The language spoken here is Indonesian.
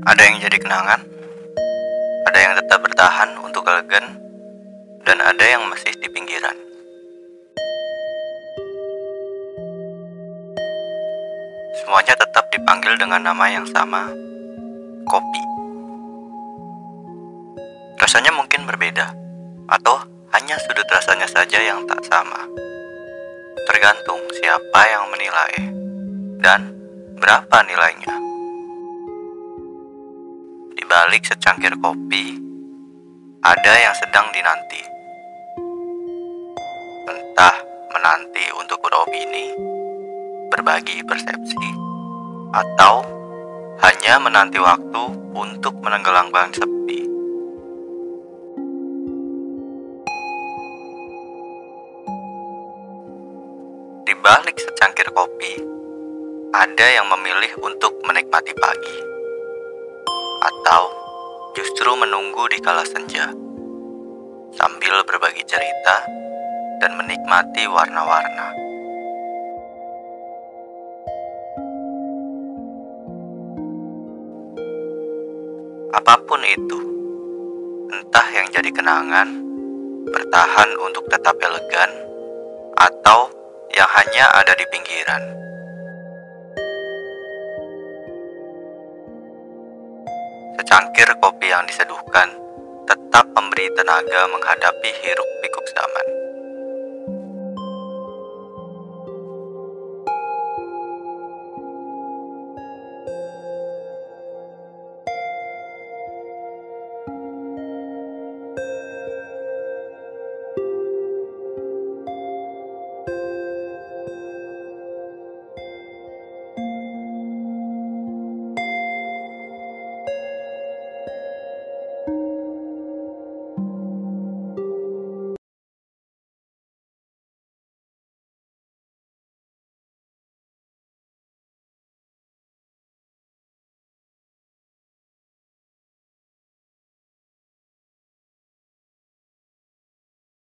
Ada yang jadi kenangan, ada yang tetap bertahan untuk elegan, dan ada yang masih di pinggiran. Semuanya tetap dipanggil dengan nama yang sama, kopi. Rasanya mungkin berbeda, atau hanya sudut rasanya saja yang tak sama. Tergantung siapa yang menilai dan berapa nilainya. Balik secangkir kopi, ada yang sedang dinanti. Entah menanti untuk beropini, berbagi persepsi, atau hanya menanti waktu untuk menenggelamkan sepi. Di balik secangkir kopi, ada yang memilih untuk menikmati pagi, atau justru menunggu di kala senja, sambil berbagi cerita dan menikmati warna-warna. Apa pun itu, entah yang jadi kenangan, bertahan untuk tetap elegan, atau yang hanya ada di pinggiran. Secangkir kopi yang diseduhkan tetap memberi tenaga menghadapi hiruk pikuk zaman.